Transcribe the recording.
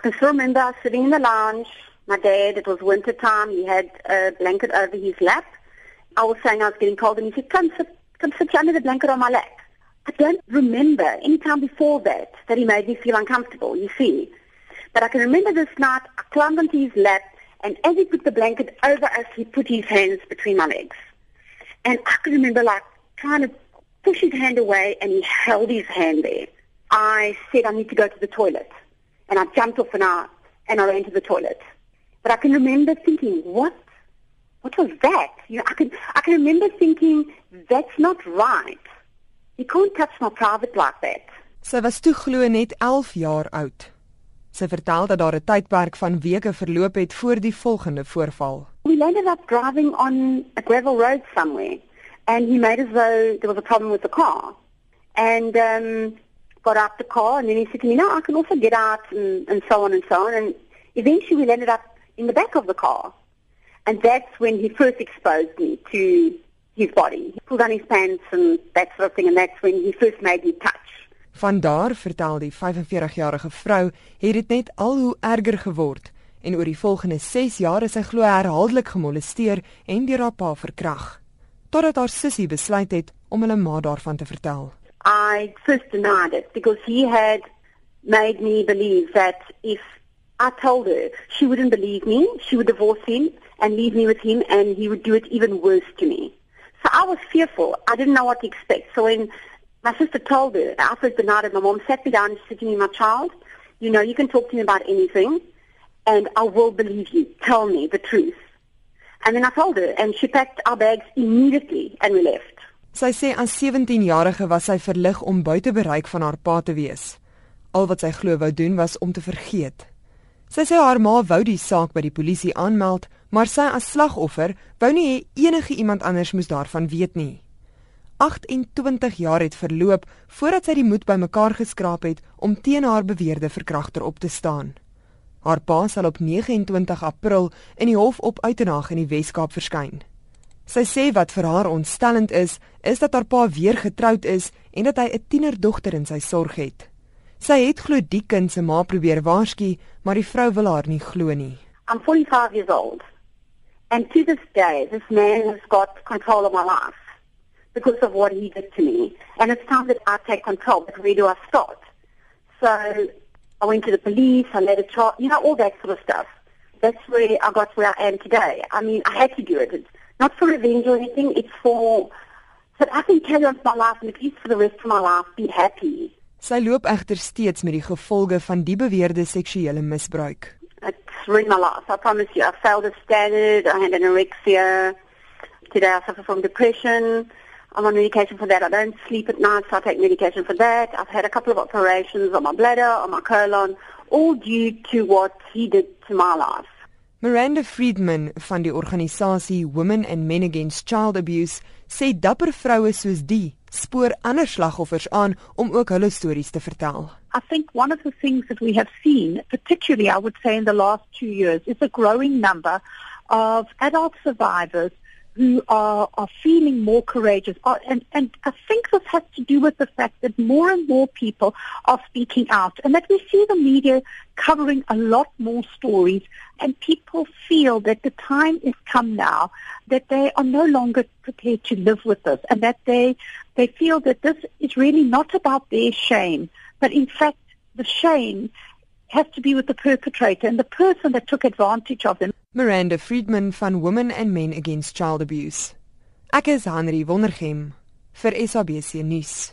I can still remember sitting in the lounge. My dad, it was winter time, he had a blanket over his lap. I was saying I was getting cold and he said, come sit, come sit under the blanket on my lap. I don't remember any time before that that he made me feel uncomfortable, you see. But I can remember this night, I climbed onto his lap and as he put the blanket over us, he put his hands between my legs. And I can remember like trying to push his hand away and he held his hand there. I said I need to go to the toilet. And I jumped off and I, and I ran to the toilet. But I can remember thinking, what? What was that? You know, I can, I can remember thinking, that's not right. You can't touch my private like that. Sy was toe glo net 11 jaar oud. Sy vertel dat daar 'n tydperk van weke verloop het voor die volgende voorval. We ended up driving on a gravel road somewhere and he made as though there was a problem with the car. And um got out the car and then he said to me, no, I can also get out and, and so on and so on. And eventually we ended up in the back of the car. And that's when he first exposed me to his body. He pulled on his pants and that sort of thing. And that's when he first made me touch. Van daar vertel die 45-jarige vrou het dit net al hoe erger geword en oor die volgende 6 jaar is sy glo herhaaldelik gemolesteer en deur haar pa verkrag totdat haar sussie besluit het om hulle ma daarvan te vertel. I first denied it because he had made me believe that if I told her, she wouldn't believe me, she would divorce him and leave me with him and he would do it even worse to me. So I was fearful. I didn't know what to expect. So when my sister told her, I first denied it, my mom sat me down and said to me, my child, you know, you can talk to me about anything and I will believe you. Tell me the truth. And then I told her and she packed our bags immediately and we left. Sy sê as 17-jarige was sy verlig om buite bereik van haar pa te wees. Al wat sy glo wou doen was om te vergeet. Sy sê haar ma wou die saak by die polisie aanmeld, maar sy as slagoffer wou nie hê enige iemand anders moes daarvan weet nie. 28 jaar het verloop voordat sy die moed bymekaar geskraap het om teen haar beweerde verkragter op te staan. Haar pa sal op 29 April in die hof op Uitenhag in die Wes-Kaap verskyn. Sy sê wat vir haar ontstellend is, is dat haar pa weer getroud is en dat hy 'n tienerdogter in sy sorg het. Sy het glo die kind se ma probeer waarsku, maar die vrou wil haar nie glo nie. I'm 45 years old. And to this day, this man has got control of my life because of what he did to me. And it's time that I take control, but where do I start? So I went to the police, I made a chart, you know, all that sort of stuff. That's where I got where I am today. I mean, I had to do it. It's not for revenge or anything. It's for that I can carry on my life and at least for the rest of my life be happy. Sy loop egter steeds met die gevolge van die beweerde seksuele misbruik. It's ruined my life. I promise you. I failed the standard. I had anorexia. Today I suffer from depression. I'm on medication for that. I don't sleep at night, so I take medication for that. I've had a couple of operations on my bladder, on my colon, all due to what he did to my life. Miranda Friedman van die organisasie Women and Men Against Child Abuse sê dapper vroue soos die spoor ander slagoffers aan om ook hulle stories te vertel. I think one of the things that we have seen, particularly I would say in the last 2 years, is a growing number of adult survivors who are, are feeling more courageous. Uh, and, and I think this has to do with the fact that more and more people are speaking out and that we see the media covering a lot more stories and people feel that the time is come now that they are no longer prepared to live with this and that they, they feel that this is really not about their shame, but in fact the shame has to be with the perpetrator and the person that took advantage of them. Miranda Friedman van Women and Men Against Child Abuse. Ek is Henry Wondergem vir SABC nuus.